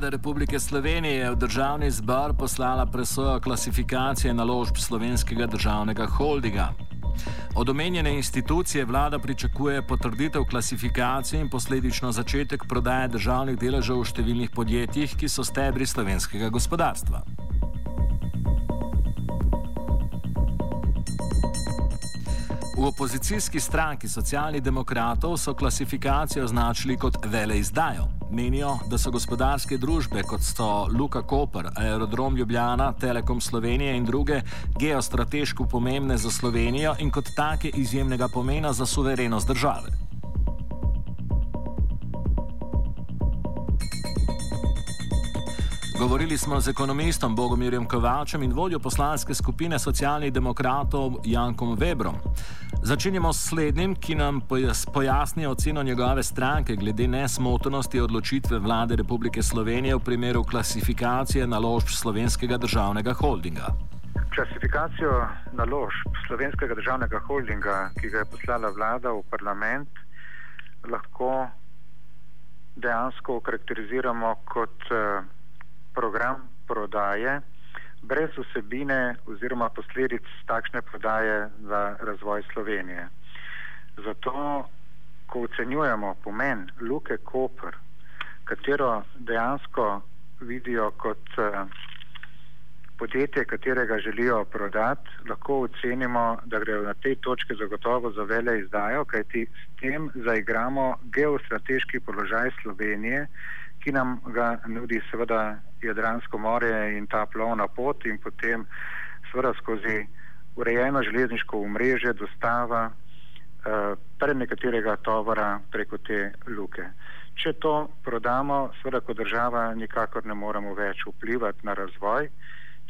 Vlada Republike Slovenije je v državni zbor poslala presojo klasifikacije naložb slovenskega državnega holdinga. Od omenjene institucije vlada pričakuje potrditev klasifikacije in posledično začetek prodaje državnih deležev v številnih podjetjih, ki so stebri slovenskega gospodarstva. V opozicijski stranki socialnih demokratov so klasifikacijo označili kot vele izdajo. Menijo, da so gospodarske družbe kot so Luka Koper, Aerodrom Ljubljana, Telekom Slovenije in druge geostrateško pomembne za Slovenijo in kot take izjemnega pomena za suverenost države. Govorili smo z ekonomistom Bogomirjem Kovačem in vodjo poslanske skupine socialnih demokratov Jankom Webrom. Začenjamo s slednjim, ki nam pojasni oceno njegove stranke glede nesmotrnosti odločitve vlade Republike Slovenije v primeru klasifikacije naložb slovenskega državnega holdinga. Klasifikacijo naložb slovenskega državnega holdinga, ki ga je poslala vlada v parlament, lahko dejansko okarakteriziramo kot uh, program prodaje brez vsebine oziroma posledic takšne prodaje za razvoj Slovenije. Zato, ko ocenjujemo pomen Luke Koper, katero dejansko vidijo kot uh, podjetje, katerega želijo prodati, lahko ocenimo, da gre na tej točki zagotovo za vele izdajo, kajti s tem zaigramo geostrateški položaj Slovenije, ki nam ga nudi seveda Jadransko morje in ta plovna pot in potem seveda skozi urejeno železniško omrežje dostava eh, pre nekaterega tovora preko te luke. Če to prodamo, seveda kot država nikakor ne moremo več vplivati na razvoj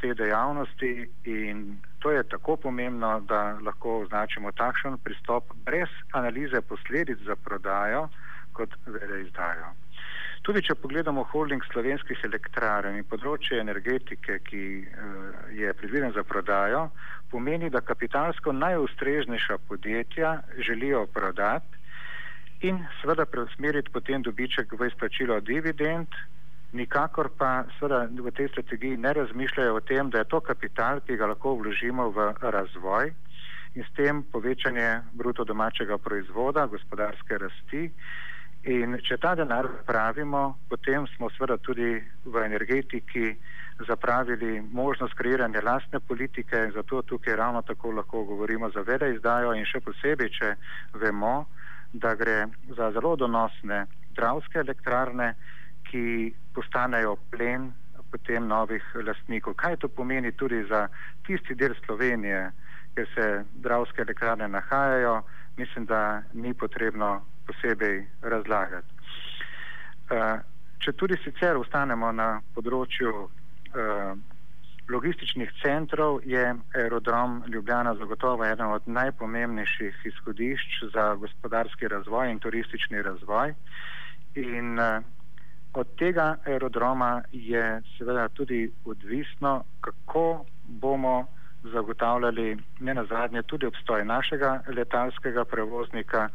te dejavnosti in to je tako pomembno, da lahko označimo takšen pristop brez analize posledic za prodajo kot vele izdajo. Tudi če pogledamo holding slovenskih elektrarn in področje energetike, ki uh, je predviden za prodajo, pomeni, da kapitalsko najustrežnejša podjetja želijo prodati in seveda preusmeriti potem dobiček v izplačilo dividend, nikakor pa seveda v tej strategiji ne razmišljajo o tem, da je to kapital, ki ga lahko vložimo v razvoj in s tem povečanje bruto domačega proizvoda, gospodarske rasti. In če ta denar pravimo, potem smo seveda tudi v energetiki zapravili možnost kreiranja lastne politike, zato tukaj ravno tako lahko govorimo za vele izdajo in še posebej, če vemo, da gre za zelo donosne dravske elektrarne, ki postanejo plen potem novih lastnikov. Kaj to pomeni tudi za tisti del Slovenije, kjer se dravske elektrarne nahajajo, mislim, da ni potrebno posebej razlagati. Uh, če tudi sicer ostanemo na področju uh, logističnih centrov, je aerodrom Ljubljana zagotovo eden od najpomembnejših izhodišč za gospodarski razvoj in turistični razvoj. In uh, od tega aerodroma je seveda tudi odvisno, kako bomo zagotavljali ne nazadnje tudi obstoj našega letalskega prevoznika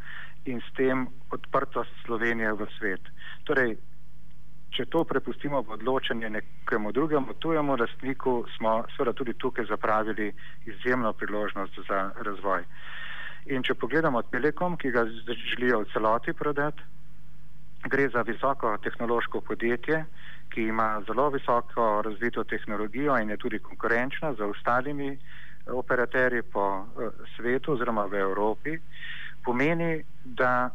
in s tem odprtost Slovenije v svet. Torej, če to prepustimo v odločanje nekemu drugemu tujemu lastniku, smo seveda tudi tukaj zapravili izjemno priložnost za razvoj. In če pogledamo Telekom, ki ga želijo v celoti prodati, gre za visoko tehnološko podjetje, ki ima zelo visoko razvito tehnologijo in je tudi konkurenčna za ostalimi operaterji po uh, svetu oziroma v Evropi pomeni, da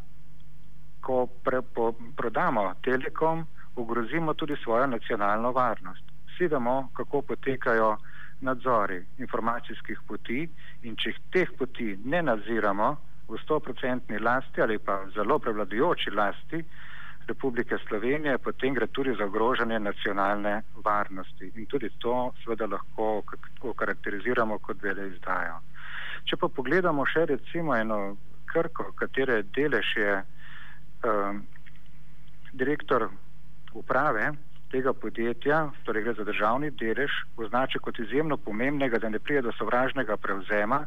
ko pre, po, prodamo Telekom, ogrozimo tudi svojo nacionalno varnost. Vsi vemo, kako potekajo nadzori informacijskih poti in če teh poti ne nadziramo v 100% lasti ali pa v zelo prevladujoči lasti Republike Slovenije, potem gre tudi za ogrožanje nacionalne varnosti in tudi to seveda lahko okarakteriziramo kot vele izdajo. Če pa pogledamo še recimo eno Krko, katere delež je um, direktor uprave tega podjetja, torej gre za državni delež, označi kot izjemno pomembnega, da ne prije do sovražnega prevzema,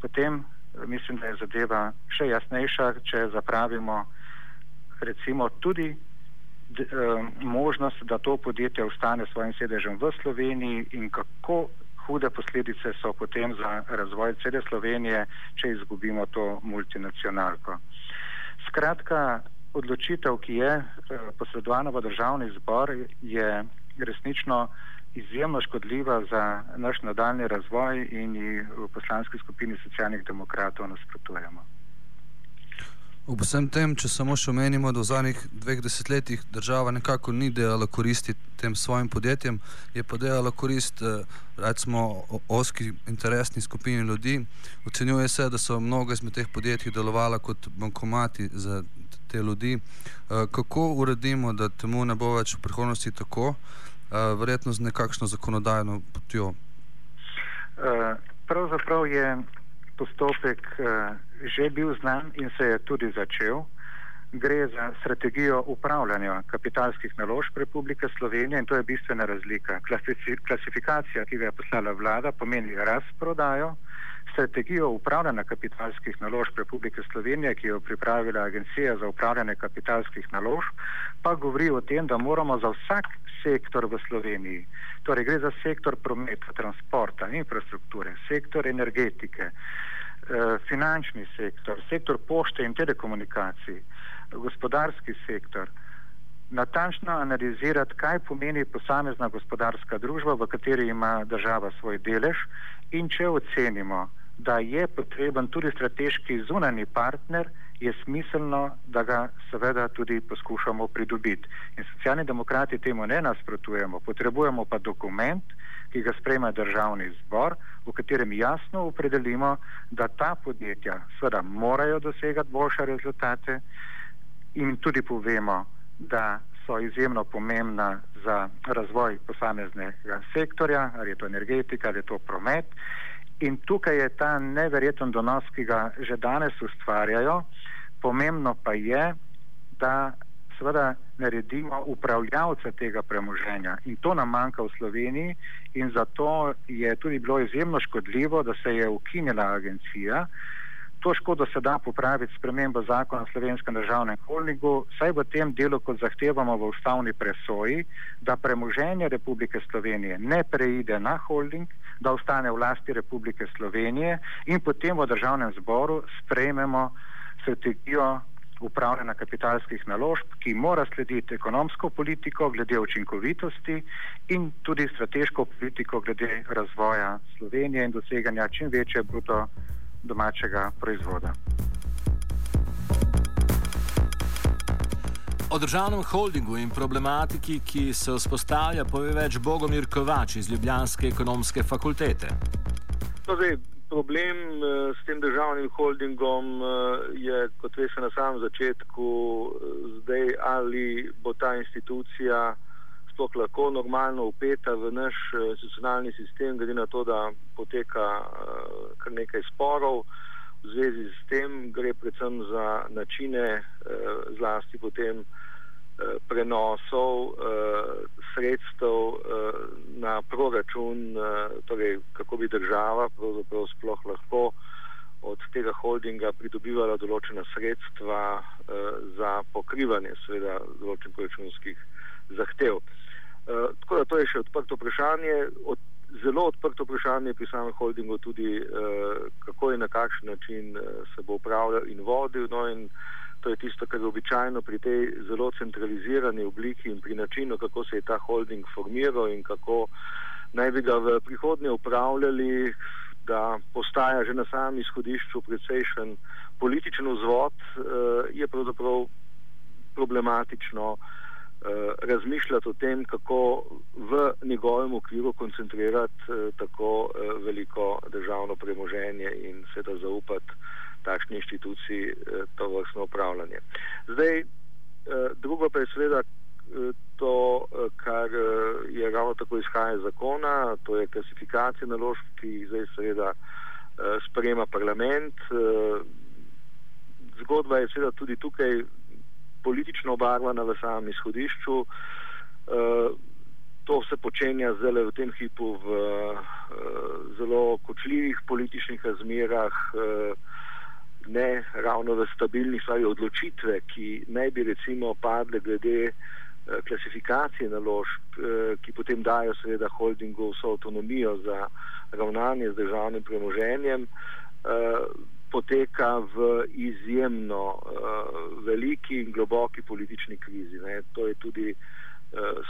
potem eh, mislim, da je zadeva še jasnejša, če zapravimo recimo tudi uh, možnost, da to podjetje ostane s svojim sedežem v Sloveniji in kako hude posledice so potem za razvoj cele Slovenije, če izgubimo to multinacionalko. Skratka, odločitev, ki je uh, posredovana v državni zbor, je resnično izjemno škodljiva za naš nadaljni razvoj in ji v poslanski skupini socialnih demokratov nasprotujemo. Ob vsem tem, če samo še omenimo, da v zadnjih dveh desetletjih država nekako ni delala koristi tem svojim podjetjem, je pa delala korist eh, recimo oski interesni skupini ljudi. Ocenjuje se, da so mnogo izmed teh podjetij delovala kot bankomati za te ljudi. Eh, kako uredimo, da temu ne bo več v prihodnosti tako, eh, verjetno z nekakšno zakonodajno potjo? Pravzaprav je postopek uh, že bil znan in se je tudi začel. Gre za strategijo upravljanja kapitalskih naložb Republike Slovenije in to je bistvena razlika. Klasifikacija, ki ga je poslala vlada, pomeni razprodajo. Strategijo upravljanja kapitalskih naložb Republike Slovenije, ki jo je pripravila Agencija za upravljanje kapitalskih naložb, pa govori o tem, da moramo za vsak sektor v Sloveniji, torej gre za sektor prometa, transporta, infrastrukture, sektor energetike, Eh, finančni sektor, sektor pošte in telekomunikacij, gospodarski sektor, natančno analizirati, kaj pomeni posamezna gospodarska družba, v kateri ima država svoj delež in če ocenimo, da je potreben tudi strateški zunani partner, je smiselno, da ga seveda tudi poskušamo pridobiti. In socialni demokrati temu ne nasprotujemo, potrebujemo pa dokument, ki ga sprejme državni zbor, v katerem jasno opredelimo, da ta podjetja seveda morajo dosegati boljše rezultate in tudi povemo, da so izjemno pomembna za razvoj posameznega sektorja, ali je to energetika, ali je to promet. In tukaj je ta neverjeten donos, ki ga že danes ustvarjajo. Pomembno pa je, da seveda naredimo upravljavce tega premoženja in to nam manjka v Sloveniji in zato je tudi bilo izjemno škodljivo, da se je ukinila agencija. To škodo se da popraviti spremembo zakona o slovenskem državnem holdingu, saj v tem delu, kot zahtevamo v ustavni presoji, da premoženje Republike Slovenije ne preide na holding, da ostane v lasti Republike Slovenije in potem v državnem zboru sprejmemo strategijo upravljanja kapitalskih naložb, ki mora slediti ekonomsko politiko glede učinkovitosti in tudi strateško politiko glede razvoja Slovenije in doseganja čim večje bruto domačega proizvoda. O državnem holdingu in problematiki, ki se vzpostavlja, pove več Bogomir Kovač iz Ljubljanske ekonomske fakultete. No, zdaj, problem uh, s tem državnim holdingom uh, je, kot veste, na samem začetku, uh, zdaj ali bo ta institucija sploh lahko normalno upeta v naš institucionalni sistem, glede na to, da poteka kar nekaj sporov. V zvezi s tem gre predvsem za načine, zlasti potem Eh, prenosov eh, sredstev eh, na proračun, torej kako bi država pravzaprav sploh lahko od tega holdinga pridobivala določena sredstva za pokrivanje seveda določenih proračunskih zahtev. Tako da to je še odprto vprašanje. Od, zelo odprto vprašanje pri samem holdingu tudi, kako in na kakšen način se bo upravljal in vodil. No in, To je tisto, kar običajno pri tej zelo centralizirani obliki in pri načinu, kako se je ta holding formiral in kako naj bi ga v prihodnje upravljali, da postaja že na samem izhodišču precejšen političen vzvod, eh, je pravzaprav problematično eh, razmišljati o tem, kako v njegovem okviru koncentrirati eh, tako veliko državno premoženje in se da zaupati takšni inštituciji eh, to vrstno upravljanje. Zdaj, eh, drugo pa je seveda eh, to, kar je ravno tako izhaja iz zakona, to je klasifikacija naložb, ki jih zdaj seveda sprejema parlament. Zgodba je seveda tudi tukaj politično obarvana v samem izhodišču. To se počenja zdaj v tem hipu v zelo kočljivih političnih razmerah ne ravno v stabilnih stvari odločitve, ki naj bi recimo padle glede klasifikacije naložb, ki potem dajo seveda holdingu vso avtonomijo za ravnanje z državnim premoženjem, poteka v izjemno veliki in globoki politični krizi. Ne. To je tudi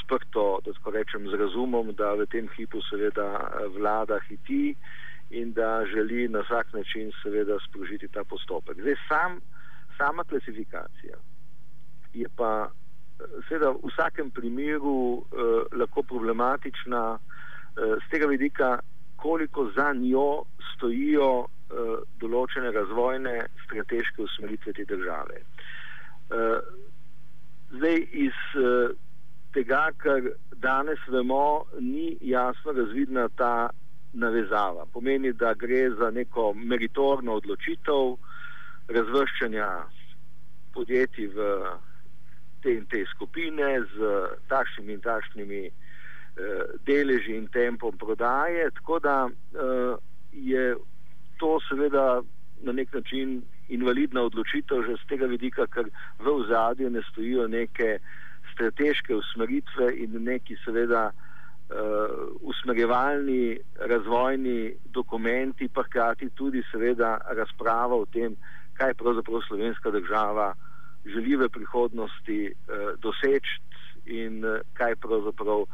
sprto, da tako rečem, z razumom, da v tem hipu seveda vlada hiti in da želi na vsak način seveda sprožiti ta postopek. Zdaj sam, sama klasifikacija je pa seveda v vsakem primeru eh, lahko problematična eh, z tega vidika, koliko za njo stojijo eh, določene razvojne strateške usmeritve te države. Eh, zdaj iz eh, tega, kar danes vemo, ni jasno razvidna ta navezava. Pomeni, da gre za neko meritorno odločitev razvrščanja podjetij v te in te skupine z takšnimi in takšnimi eh, deleži in tempom prodaje. Tako da eh, je to seveda na nek način invalidna odločitev že z tega vidika, ker v ozadju ne stojijo neke strateške usmeritve in neki seveda uh, usmerjevalni razvojni dokumenti, pa hkrati tudi seveda razprava o tem, kaj pravzaprav slovenska država želi v prihodnosti uh, doseči in uh, kaj pravzaprav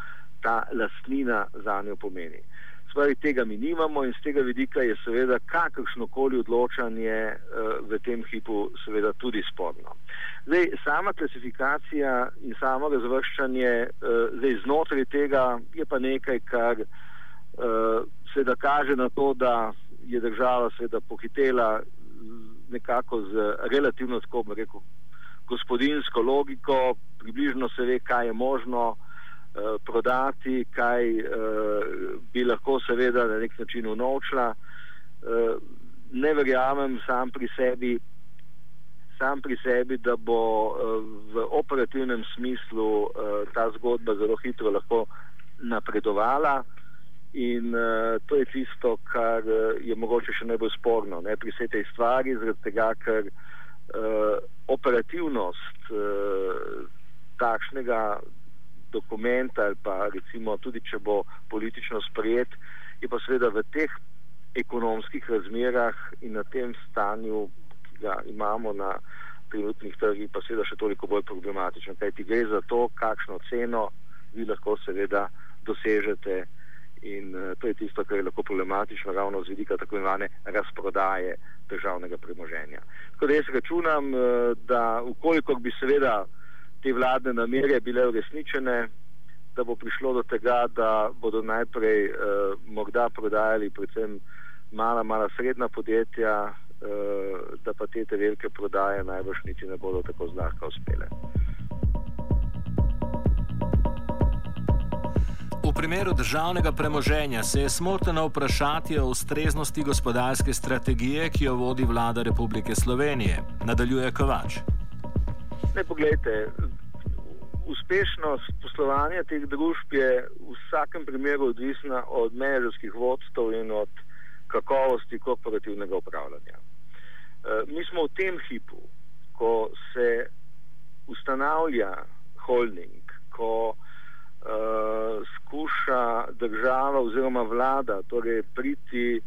ta lastnina za njo pomeni. Stvari tega mi nimamo in z tega vidika je seveda kakršno koli odločanje uh, v tem hipu seveda tudi sporno. Zdaj, sama klasifikacija in samo razvrščanje uh, zdaj znotraj tega je pa nekaj, kar uh, seveda kaže na to, da je država seveda pohitela nekako z relativno, tako bi rekel, gospodinsko logiko, približno se ve, kaj je možno, Eh, prodati, kaj uh, bi lahko seveda na nek način unovčila. Uh, ne verjamem sam pri sebi, sam pri sebi, da bo v operativnem smislu ta zgodba zelo hitro lahko napredovala. In uh, to je tisto, kar uh, je mogoče še najbolj sporno ne, pri vsej tej stvari, zaradi tega, ker uh, operativnost uh, takšnega dokumenta ali pa recimo tudi, če bo politično sprejet, je pa seveda v teh ekonomskih razmerah in na tem stanju, ki ga imamo na trenutnih trgih, pa seveda še toliko bolj problematično. Kaj ti gre za to, kakšno ceno vi lahko seveda dosežete in uh, to je tisto, kar je lahko problematično ravno z vidika tako imenovane razprodaje državnega premoženja. Tako da jaz računam, uh, da ukolikor bi seveda te vladne namere bile uresničene, da bo prišlo do tega, da bodo najprej eh, morda prodajali predvsem mala, mala srednja podjetja, eh, da pa te te velike prodaje najbrž niti ne bodo tako zlahka uspele. V primeru državnega premoženja se je smotrno vprašati o ustreznosti gospodarske strategije, ki jo vodi vlada Republike Slovenije. Nadaljuje Kovač. Ne, pogledajte, uspešnost poslovanja teh družb je v vsakem primeru odvisna od menedžerskih vodstv in od kakovosti korporativnega upravljanja. E, mi smo v tem hipu, ko se ustanavlja holding, ko uh, skuša država oziroma vlada torej priti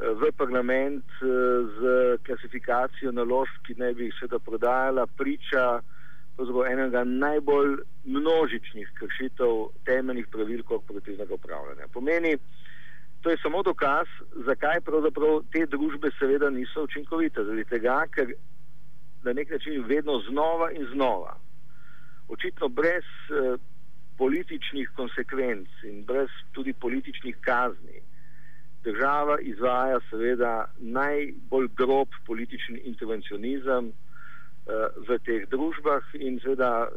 v parlament z klasifikacijo naložb, ki naj bi jih seveda prodajala, priča enega najbolj množičnih kršitev temeljnih pravil korporativnega upravljanja. Pomeni, to je samo dokaz, zakaj pravzaprav te družbe seveda niso učinkovite. Zaradi tega, ker na nek način vedno znova in znova, očitno brez eh, političnih konsekvenc in brez tudi političnih kazni, država izvaja seveda najbolj grob politični intervencionizem uh, v teh družbah in seveda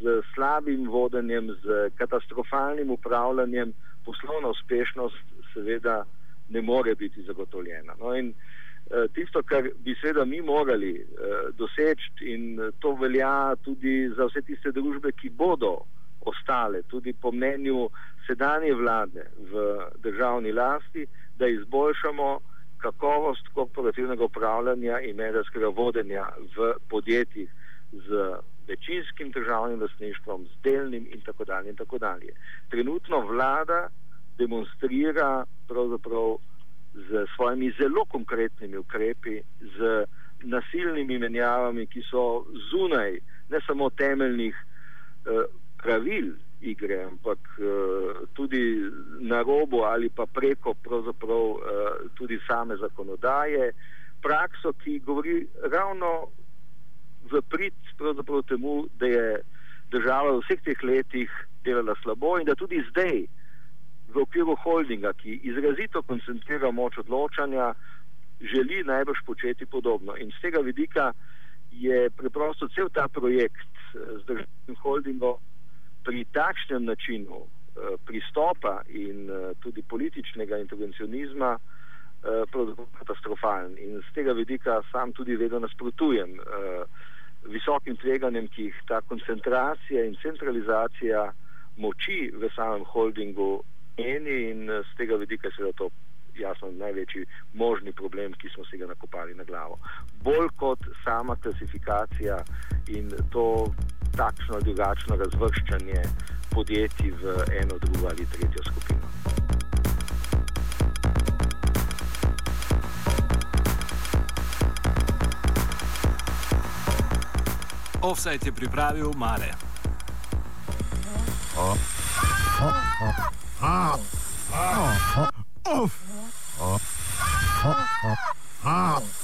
z slabim vodenjem, z katastrofalnim upravljanjem poslovna uspešnost seveda ne more biti zagotovljena. No in uh, tisto, kar bi seveda mi morali uh, doseči in to velja tudi za vse tiste družbe, ki bodo ostale, tudi po mnenju sedanje vlade v državni lasti, da izboljšamo kakovost korporativnega upravljanja in medijskega vodenja v podjetjih z večinskim državnim lastništvom, z delnim in tako dalje. In tako dalje. Trenutno vlada demonstrira pravzaprav z svojimi zelo konkretnimi ukrepi, z nasilnimi menjavami, ki so zunaj ne samo temeljnih eh, pravil igre, ampak eh, tudi na robu ali pa preko pravzaprav eh, tudi same zakonodaje, prakso, ki govori ravno v prid pravzaprav temu, da je država v vseh teh letih delala slabo in da tudi zdaj v okviru holdinga, ki izrazito koncentrira moč odločanja, želi najbrž početi podobno. In z tega vidika je preprosto cel ta projekt eh, z državnim holdingom pri takšnem načinu eh, pristopa in eh, tudi političnega intervencionizma pravzaprav katastrofalen. In z tega vidika sam tudi vedno nasprotujem visokim tveganjem, ki jih ta koncentracija in centralizacija moči v samem holdingu eni in z tega vidika se da to jasno največji možni problem, ki smo si ga nakopali na glavo. Bolj kot sama klasifikacija in to takšno ali drugačno razvrščanje podjetij v eno, drugo ali tretjo skupino. Offset je pripravil Mare. Oh. Oh. Oh. Oh. Oh. Offside.